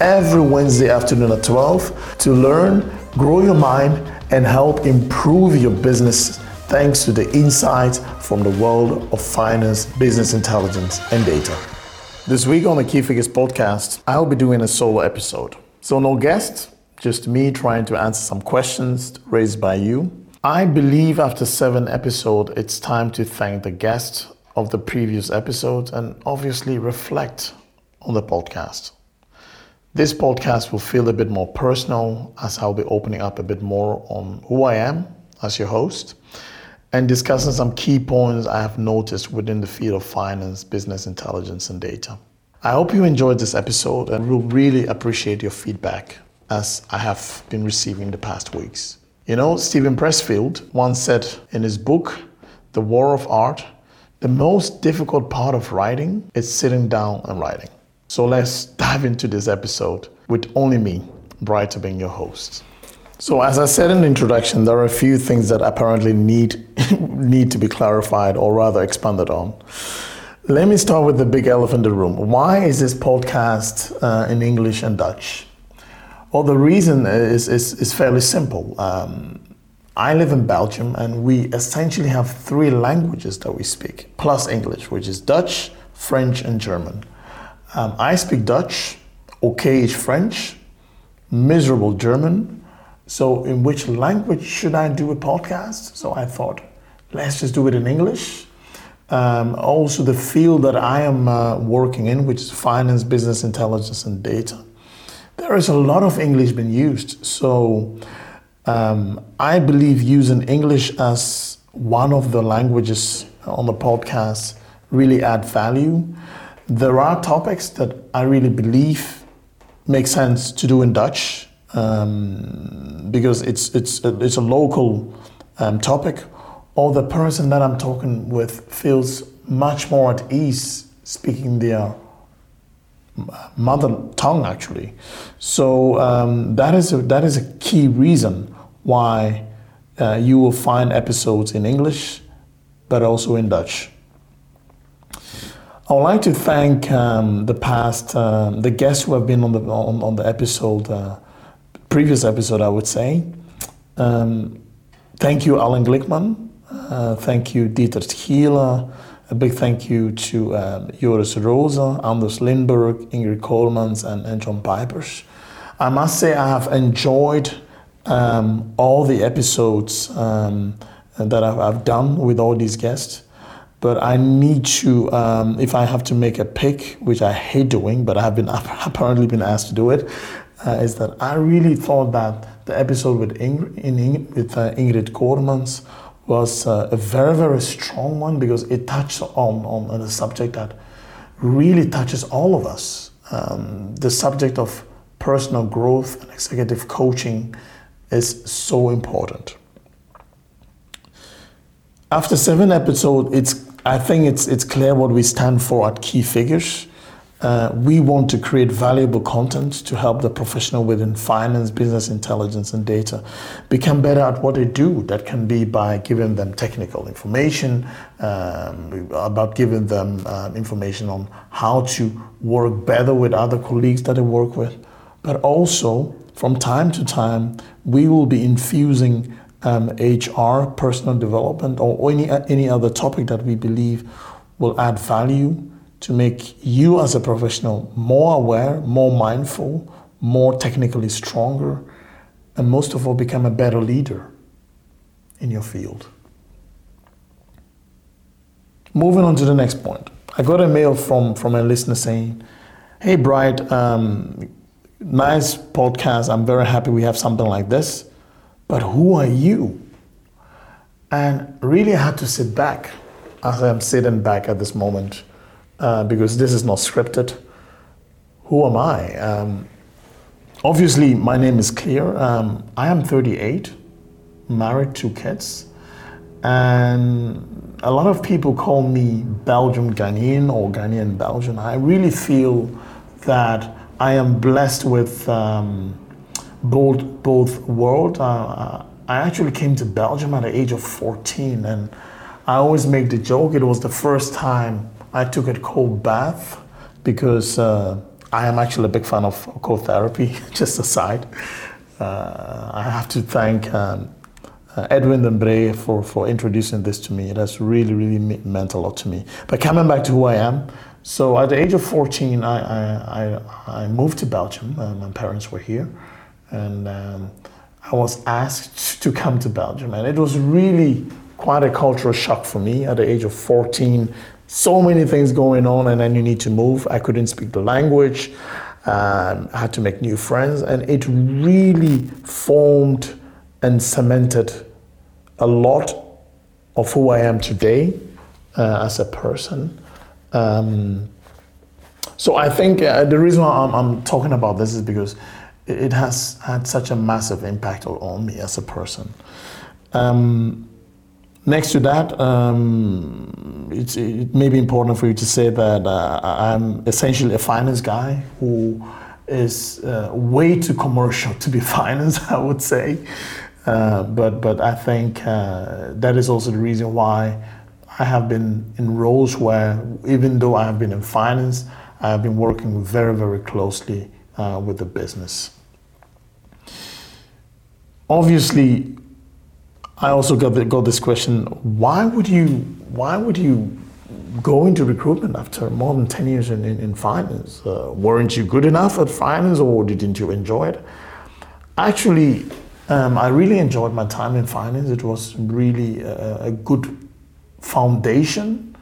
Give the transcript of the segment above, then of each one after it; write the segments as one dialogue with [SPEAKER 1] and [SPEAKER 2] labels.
[SPEAKER 1] every Wednesday afternoon at 12 to learn, grow your mind, and help improve your business thanks to the insights from the world of finance, business intelligence, and data. This week on the Key Figures podcast, I'll be doing a solo episode. So, no guest, just me trying to answer some questions raised by you. I believe after seven episodes, it's time to thank the guest of the previous episode and obviously reflect on the podcast. This podcast will feel a bit more personal as I'll be opening up a bit more on who I am as your host and discussing some key points I have noticed within the field of finance, business intelligence, and data. I hope you enjoyed this episode and will really appreciate your feedback as I have been receiving the past weeks. You know, Steven Pressfield once said in his book, The War of Art, the most difficult part of writing is sitting down and writing. So let's dive into this episode with only me, Bright, being your host. So, as I said in the introduction, there are a few things that apparently need need to be clarified or rather expanded on. Let me start with the big elephant in the room. Why is this podcast uh, in English and Dutch? Well, the reason is, is, is fairly simple. Um, I live in Belgium and we essentially have three languages that we speak, plus English, which is Dutch, French, and German. Um, I speak Dutch, okayish French, miserable German. So, in which language should I do a podcast? So, I thought, let's just do it in English. Um, also, the field that I am uh, working in, which is finance, business intelligence, and data, there is a lot of English being used. So, um, I believe using English as one of the languages on the podcast really add value there are topics that I really believe make sense to do in Dutch um, because it's it's it's a local um, topic, or the person that I'm talking with feels much more at ease speaking their mother tongue actually. So um, that is a, that is a key reason why uh, you will find episodes in English, but also in Dutch. I would like to thank um, the past, um, the guests who have been on the on, on the episode, uh, previous episode, I would say. Um, thank you, Alan Glickman. Uh, thank you, Dieter Thiele. A big thank you to um, Joris Rosa, Anders Lindberg, Ingrid Colemans, and, and John Pipers. I must say I have enjoyed um, all the episodes um, that I've, I've done with all these guests but I need to, um, if I have to make a pick, which I hate doing, but I have been apparently been asked to do it, uh, is that I really thought that the episode with Ingrid, in, with uh, Ingrid Koremans was uh, a very very strong one because it touched on, on, on a subject that really touches all of us. Um, the subject of personal growth and executive coaching is so important. After seven episodes, it's I think it's, it's clear what we stand for at Key Figures. Uh, we want to create valuable content to help the professional within finance, business intelligence, and data become better at what they do. That can be by giving them technical information, um, about giving them uh, information on how to work better with other colleagues that they work with. But also, from time to time, we will be infusing um, HR, personal development, or any, any other topic that we believe will add value to make you as a professional more aware, more mindful, more technically stronger, and most of all, become a better leader in your field. Moving on to the next point. I got a mail from, from a listener saying, Hey, Bright, um, nice podcast. I'm very happy we have something like this. But who are you? And really, I had to sit back as I'm sitting back at this moment uh, because this is not scripted. Who am I? Um, obviously, my name is clear. Um, I am 38, married, two kids, and a lot of people call me Belgium Ghanaian or Ghanaian Belgian. I really feel that I am blessed with um, both both worlds. Uh, I actually came to Belgium at the age of 14, and I always make the joke it was the first time I took a cold bath because uh, I am actually a big fan of cold therapy. Just aside, uh, I have to thank. Um, uh, Edwin Dembre for, for introducing this to me. It has really, really meant a lot to me. But coming back to who I am, so at the age of 14, I, I, I, I moved to Belgium. Uh, my parents were here. And um, I was asked to come to Belgium. And it was really quite a cultural shock for me at the age of 14. So many things going on, and then you need to move. I couldn't speak the language. Um, I had to make new friends. And it really formed and cemented a lot of who I am today uh, as a person. Um, so I think uh, the reason why I'm, I'm, talking about this is because it has had such a massive impact on me as a person. Um, next to that, um, it may be important for you to say that uh, I'm essentially a finance guy who is uh, way too commercial to be finance, I would say. Uh, but but I think uh, that is also the reason why I have been in roles where even though I have been in finance, I have been working very very closely uh, with the business. Obviously, I also got the, got this question: Why would you why would you go into recruitment after more than ten years in, in, in finance? Uh, weren't you good enough at finance, or didn't you enjoy it? Actually, um, I really enjoyed my time in finance. It was really a, a good foundation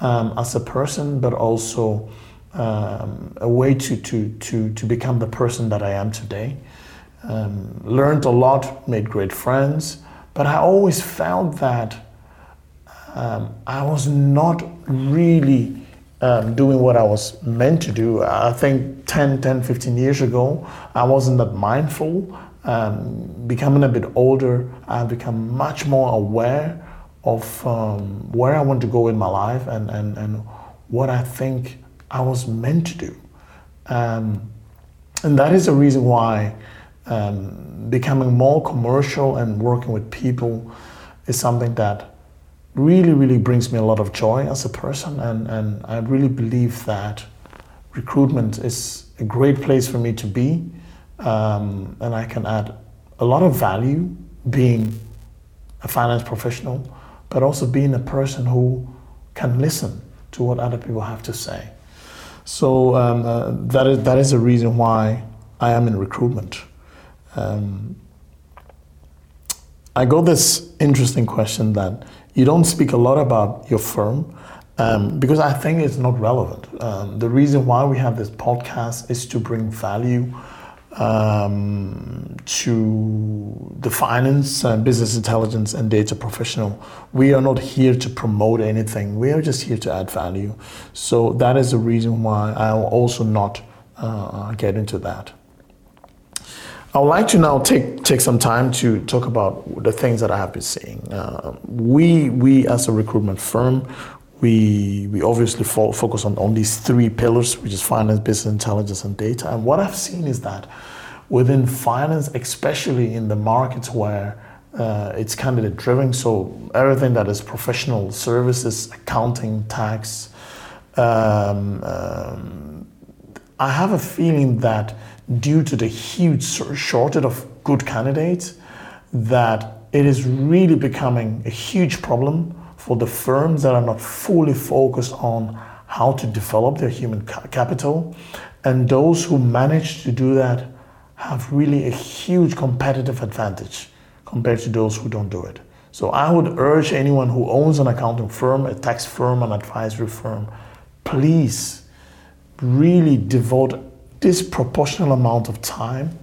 [SPEAKER 1] um, as a person, but also um, a way to, to, to, to become the person that I am today. Um, learned a lot, made great friends, but I always felt that um, I was not really um, doing what I was meant to do. I think 10, 10, 15 years ago, I wasn't that mindful um, becoming a bit older, I've become much more aware of um, where I want to go in my life and, and, and what I think I was meant to do. Um, and that is the reason why um, becoming more commercial and working with people is something that really, really brings me a lot of joy as a person. And, and I really believe that recruitment is a great place for me to be um, and I can add a lot of value being a finance professional, but also being a person who can listen to what other people have to say. So um, uh, that is that is the reason why I am in recruitment. Um, I got this interesting question that you don't speak a lot about your firm um, because I think it's not relevant. Um, the reason why we have this podcast is to bring value um, to the finance, and business intelligence, and data professional. We are not here to promote anything. We are just here to add value. So that is the reason why I will also not uh, get into that. I would like to now take take some time to talk about the things that I have been seeing. Uh, we we as a recruitment firm, we we obviously fo- focus on, on these three pillars, which is finance, business intelligence, and data. And what I've seen is that within finance, especially in the markets where uh, it's candidate driven, so everything that is professional services, accounting, tax. Um, um, I have a feeling that due to the huge shortage of good candidates, that it is really becoming a huge problem for the firms that are not fully focused on how to develop their human capital. And those who manage to do that have really a huge competitive advantage compared to those who don't do it. So I would urge anyone who owns an accounting firm, a tax firm, an advisory firm, please really devote disproportionate amount of time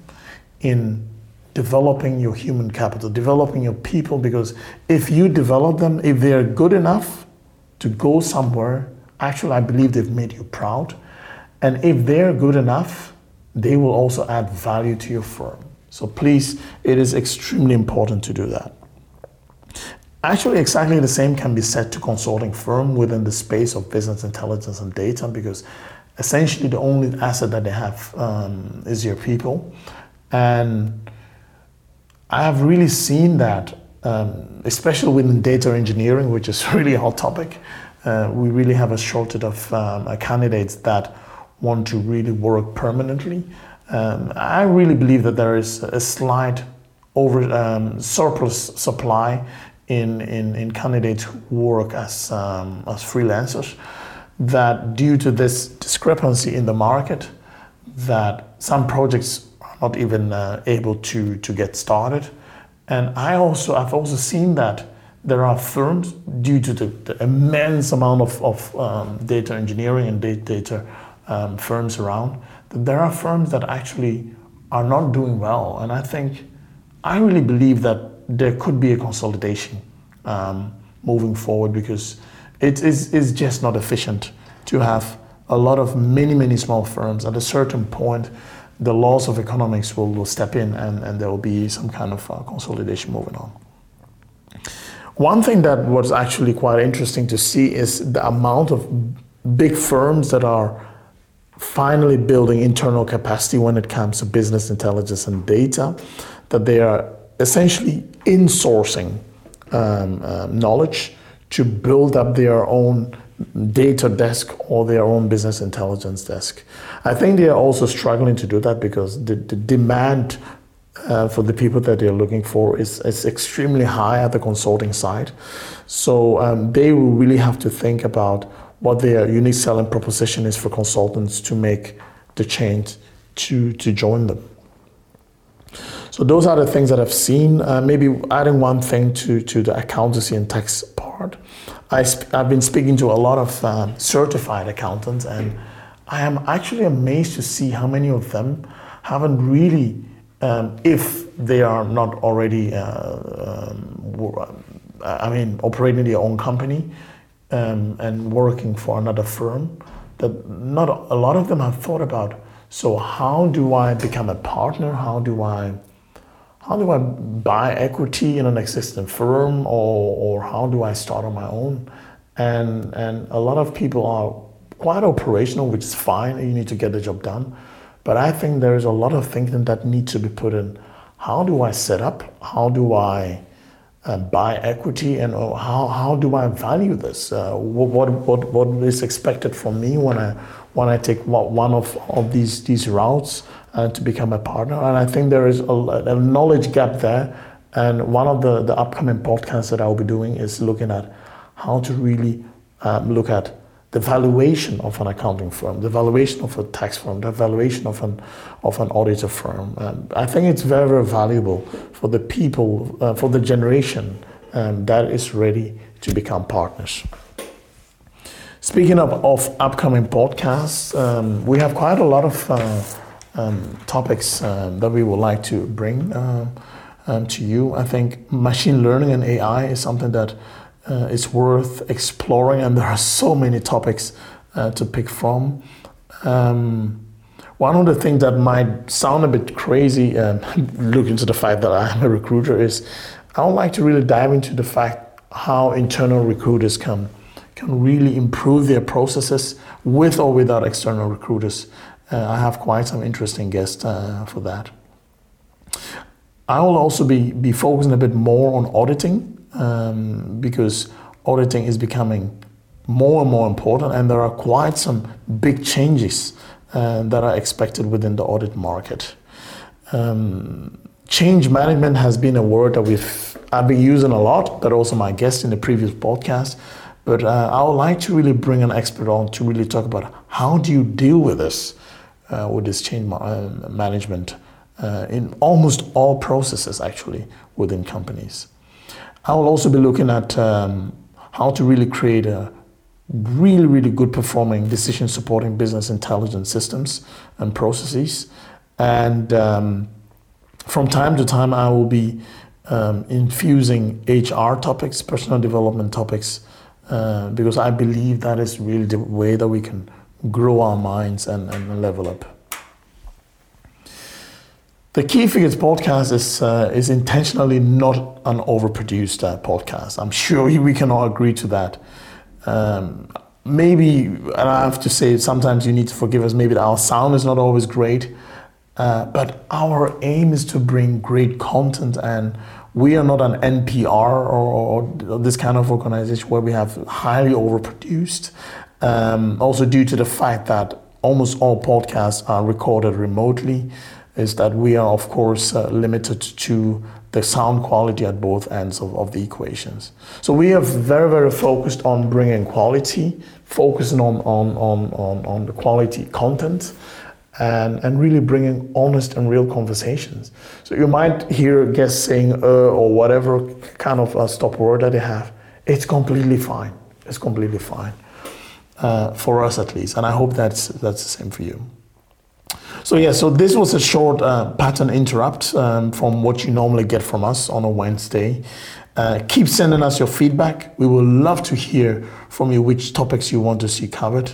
[SPEAKER 1] in developing your human capital, developing your people, because if you develop them, if they're good enough to go somewhere, actually, I believe they've made you proud. And if they're good enough, they will also add value to your firm. So please, it is extremely important to do that. Actually, exactly the same can be said to consulting firm within the space of business intelligence and data because essentially the only asset that they have um, is your people. And I have really seen that, um, especially within data engineering, which is really a hot topic. Uh, we really have a shortage of um, candidates that want to really work permanently. Um, I really believe that there is a slight over um, surplus supply in, in, in candidates who work as, um, as freelancers that due to this discrepancy in the market that some projects are not even uh, able to, to get started. And i also i've also seen that there are firms due to the, the immense amount of, of um, data engineering and data um, firms around that there are firms that actually are not doing well. And i think i really believe that there could be a consolidation um, moving forward because it is, just not efficient to have a lot of many, many small firms. At a certain point, the laws of economics will, will step in and, and there will be some kind of uh, consolidation moving on. One thing that was actually quite interesting to see is the amount of big firms that are finally building internal capacity when it comes to business intelligence and data, that they are essentially insourcing um, um, knowledge to build up their own data desk or their own business intelligence desk. I think they are also struggling to do that because the, the demand uh, for the people that they're looking for is, is extremely high at the consulting side. So um, they will really have to think about what their unique selling proposition is for consultants to make the change to, to join them. So those are the things that I've seen. Uh, maybe adding one thing to, to the accountancy and tax part. I sp- I've been speaking to a lot of um, certified accountants, and I am actually amazed to see how many of them haven't really, um, if they are not already, uh, um, I mean, operating their own company um, and working for another firm, that not a lot of them have thought about. So how do I become a partner? How do I how do I buy equity in an existing firm or, or how do I start on my own? And, and a lot of people are quite operational, which is fine. You need to get the job done. But I think there is a lot of thinking that needs to be put in. How do I set up? How do I uh, buy equity? And uh, how, how do I value this? Uh, what, what, what is expected from me when I, when I take one of, of these, these routes? uh, to become a partner. And I think there is a, a, knowledge gap there. And one of the, the upcoming podcasts that I'll be doing is looking at how to really um, look at the valuation of an accounting firm, the valuation of a tax firm, the valuation of an of an auditor firm. And I think it's very very valuable for the people, uh, for the generation um, that is ready to become partners. Speaking of, of upcoming podcasts, um, we have quite a lot of uh, um, topics um, that we would like to bring um, um, to you. I think machine learning and AI is something that uh, is worth exploring, and there are so many topics uh, to pick from. Um, one of the things that might sound a bit crazy, looking to the fact that I'm a recruiter, is I would like to really dive into the fact how internal recruiters can can really improve their processes with or without external recruiters. Uh, I have quite some interesting guests uh, for that. I will also be, be focusing a bit more on auditing um, because auditing is becoming more and more important, and there are quite some big changes uh, that are expected within the audit market. Um, change management has been a word that we've I've been using a lot, but also my guest in the previous podcast. But uh, I would like to really bring an expert on to really talk about how do you deal with this uh, with this change uh, management uh, in almost all processes actually within companies. I will also be looking at um, how to really create a really, really good performing decision supporting business intelligence systems and processes. And um, from time to time, I will be um, infusing HR topics, personal development topics, uh, because I believe that is really the way that we can grow our minds and, and level up. The Key Figures podcast is, uh, is intentionally not an overproduced uh, podcast. I'm sure we can all agree to that. Um, maybe, and I have to say, sometimes you need to forgive us, maybe our sound is not always great, uh, but our aim is to bring great content and we are not an NPR or, or, this kind of organization where we have highly overproduced. Um, also, due to the fact that almost all podcasts are recorded remotely, is that we are, of course, uh, limited to the sound quality at both ends of, of the equations. So we are very, very focused on bringing quality, focusing on, on, on, on, on the quality content, and, and really bringing honest and real conversations. So you might hear guests saying uh, or whatever kind of stop word that they have. It's completely fine. It's completely fine. Uh, for us at least. And I hope that's, that's the same for you. So yeah, so this was a short uh, pattern interrupt um, from what you normally get from us on a Wednesday. Uh, keep sending us your feedback. We would love to hear from you which topics you want to see covered.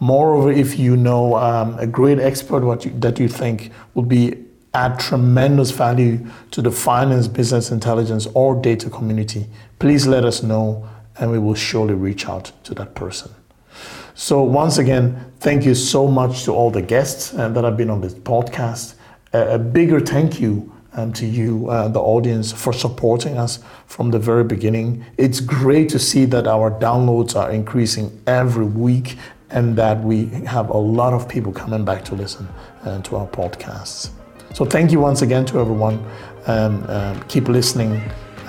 [SPEAKER 1] Moreover, if you know um, a great expert what you, that you think would be add tremendous value to the finance, business intelligence, or data community, please let us know, and we will surely reach out to that person. So once again, thank you so much to all the guests uh, that have been on this podcast. A bigger thank you um, to you, uh, the audience, for supporting us from the very beginning. It's great to see that our downloads are increasing every week and that we have a lot of people coming back to listen uh, to our podcasts. So thank you once again to everyone. Um, um keep listening.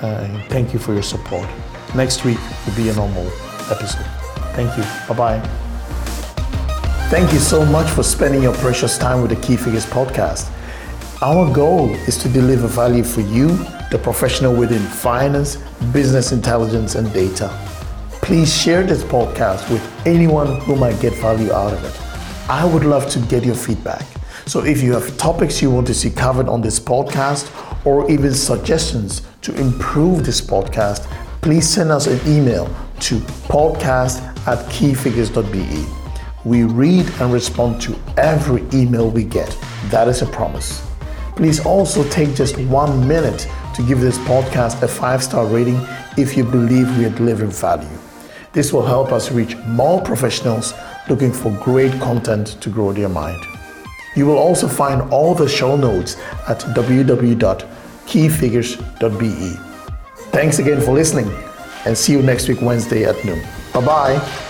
[SPEAKER 1] Uh, thank you for your support. Next week will be a normal episode. Thank you. Bye bye. Thank you so much for spending your precious time with the Key Figures podcast. Our goal is to deliver value for you, the professional within finance, business intelligence, and data. Please share this podcast with anyone who might get value out of it. I would love to get your feedback. So if you have topics you want to see covered on this podcast or even suggestions to improve this podcast, please send us an email to podcast at keyfigures.be. We read and respond to every email we get. That is a promise. Please also take just one minute to give this podcast a five star rating if you believe we are delivering value. This will help us reach more professionals looking for great content to grow their mind. You will also find all the show notes at www.keyfigures.be. Thanks again for listening and see you next week, Wednesday at noon. Bye bye.